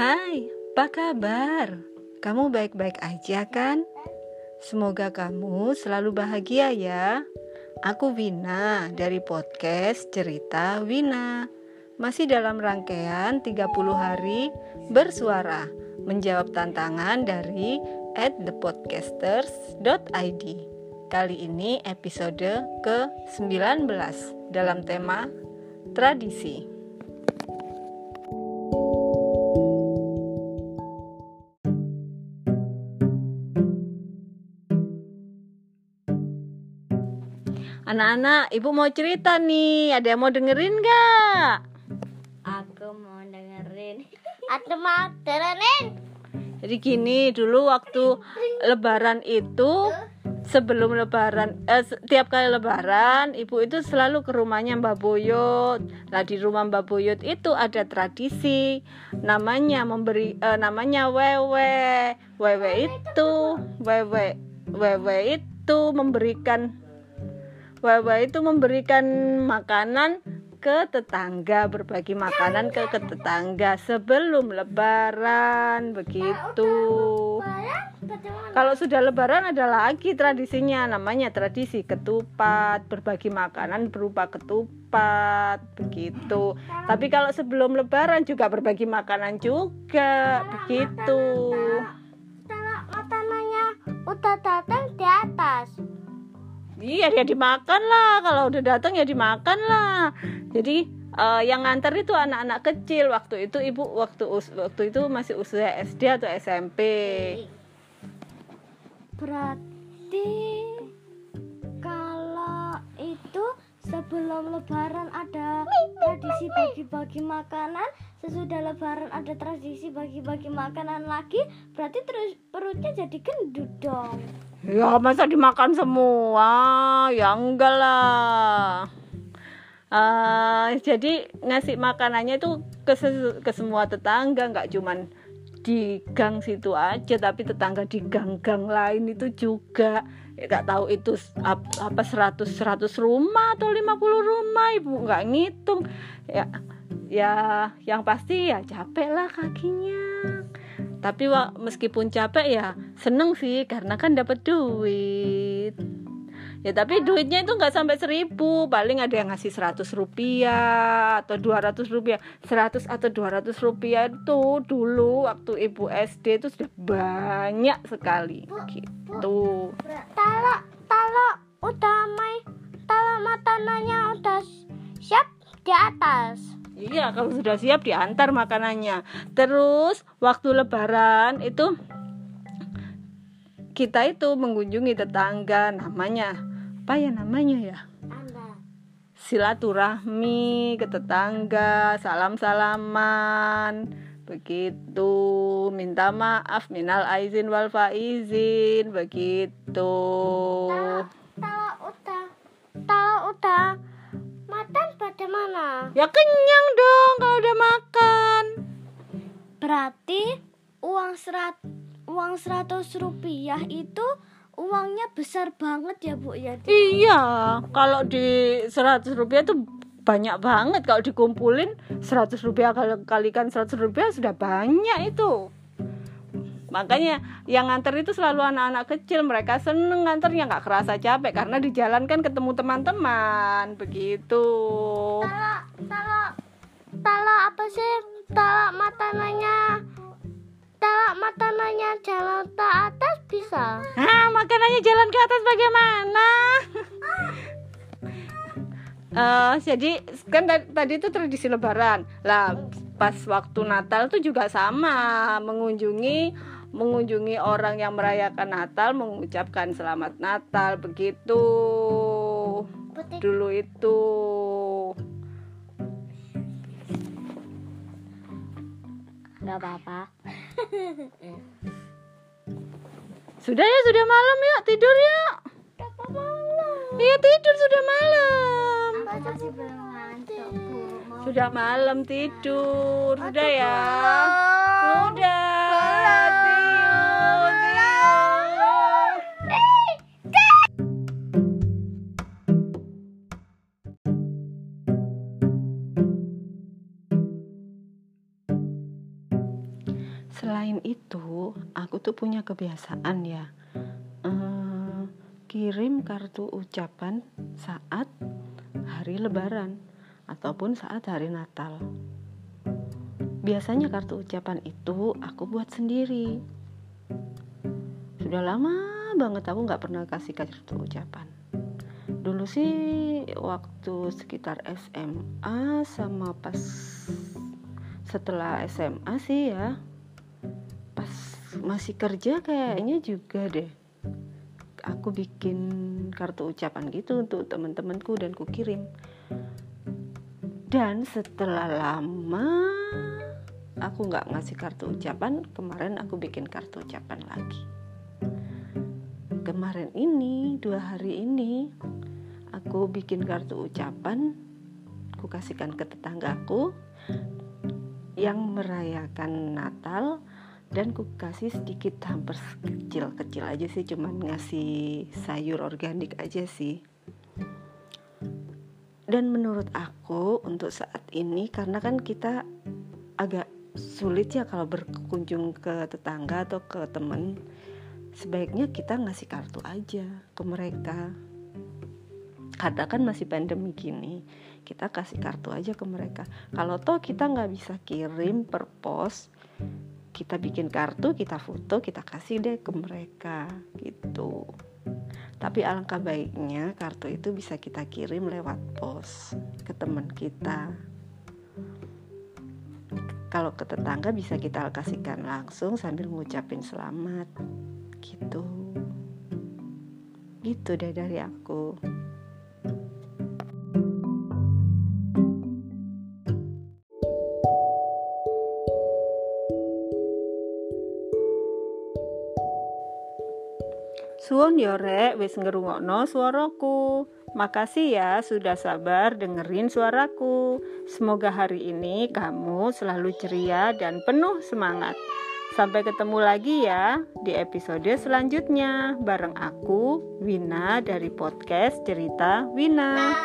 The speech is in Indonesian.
Hai, apa kabar? Kamu baik-baik aja kan? Semoga kamu selalu bahagia ya. Aku Wina dari podcast Cerita Wina. Masih dalam rangkaian 30 hari bersuara menjawab tantangan dari at thepodcasters.id. Kali ini episode ke-19 dalam tema tradisi. Anak-anak, ibu mau cerita nih. Ada yang mau dengerin gak? Aku mau dengerin. Aku mau dengerin. Jadi gini, dulu waktu lebaran itu sebelum lebaran eh, setiap kali lebaran ibu itu selalu ke rumahnya Mbak Boyot. Nah, di rumah Mbak Boyot itu ada tradisi namanya memberi eh, namanya wewe. Wewe itu wewe wewe itu memberikan Wawa itu memberikan makanan ke tetangga, berbagi makanan ke, ke tetangga sebelum lebaran begitu. Kalau sudah lebaran ada lagi tradisinya namanya tradisi ketupat, berbagi makanan berupa ketupat begitu. Tapi kalau sebelum lebaran juga berbagi makanan juga begitu. Iya dia dimakan lah kalau udah datang ya dimakan lah. Jadi uh, yang nganter itu anak-anak kecil waktu itu ibu waktu waktu itu masih usia SD atau SMP. Berarti kalau itu sebelum lebaran ada tradisi bagi-bagi makanan, sesudah lebaran ada tradisi bagi-bagi makanan lagi, berarti terus perutnya jadi gendut dong. Ya masa dimakan semua? Ya enggak lah. Uh, jadi ngasih makanannya itu ke, ke semua tetangga nggak cuman di gang situ aja tapi tetangga di gang-gang lain itu juga ya, nggak tahu itu apa 100 100 rumah atau 50 rumah ibu nggak ngitung ya ya yang pasti ya capek lah kakinya tapi meskipun capek ya seneng sih karena kan dapat duit. Ya tapi duitnya itu nggak sampai seribu. Paling ada yang ngasih seratus rupiah atau dua ratus rupiah. Seratus atau dua ratus rupiah itu dulu waktu ibu SD itu sudah banyak sekali. Gitu. kalau kalau udah mai kalau makanannya udah siap di atas Iya, kalau sudah siap diantar makanannya. Terus waktu lebaran itu kita itu mengunjungi tetangga namanya apa ya namanya ya? Silaturahmi ke tetangga, salam-salaman, begitu, minta maaf, minal aizin wal faizin, begitu. Kalau udah, kalau udah makan bagaimana? Ya kenyang dong kalau udah makan. Berarti uang serat uang seratus rupiah itu uangnya besar banget ya bu ya? Iya, kalau di seratus rupiah itu banyak banget kalau dikumpulin seratus rupiah kali kalikan seratus rupiah sudah banyak itu makanya yang nganter itu selalu anak-anak kecil mereka seneng nganternya nggak kerasa capek karena di jalan kan ketemu teman-teman begitu. Kalau kalau kalau apa sih? Kalau makanannya kalau makanannya jalan ke atas bisa? Ah makanannya jalan ke atas bagaimana? Uh, jadi kan tadi itu tradisi lebaran. Lah pas waktu Natal tuh juga sama mengunjungi mengunjungi orang yang merayakan Natal mengucapkan selamat Natal begitu. Dulu itu. Nggak apa-apa. Sudah ya sudah malam ya tidur ya? Iya tidur sudah malam. Sudah malam tidur. Sudah ya? sudah itu aku tuh punya kebiasaan ya. Eh, kirim kartu ucapan saat hari lebaran ataupun saat hari natal. Biasanya kartu ucapan itu aku buat sendiri. Sudah lama banget aku nggak pernah kasih kartu ucapan. Dulu sih waktu sekitar SMA sama pas setelah SMA sih ya masih kerja kayaknya juga deh. Aku bikin kartu ucapan gitu untuk teman-temanku dan ku kirim. Dan setelah lama aku nggak ngasih kartu ucapan. Kemarin aku bikin kartu ucapan lagi. Kemarin ini dua hari ini aku bikin kartu ucapan. Aku kasihkan ke tetanggaku yang merayakan Natal dan ku kasih sedikit hampir kecil-kecil aja sih cuman ngasih sayur organik aja sih. Dan menurut aku untuk saat ini karena kan kita agak sulit ya kalau berkunjung ke tetangga atau ke teman sebaiknya kita ngasih kartu aja ke mereka. Karena kan masih pandemi gini kita kasih kartu aja ke mereka. Kalau toh kita nggak bisa kirim per pos kita bikin kartu kita foto kita kasih deh ke mereka gitu. Tapi alangkah baiknya kartu itu bisa kita kirim lewat pos ke teman kita. Kalau ke tetangga bisa kita kasihkan langsung sambil ngucapin selamat gitu. Gitu deh dari aku Suwon yorek wis ngerungokno suaraku. Makasih ya sudah sabar dengerin suaraku. Semoga hari ini kamu selalu ceria dan penuh semangat. Sampai ketemu lagi ya di episode selanjutnya bareng aku Wina dari podcast Cerita Wina. Nah.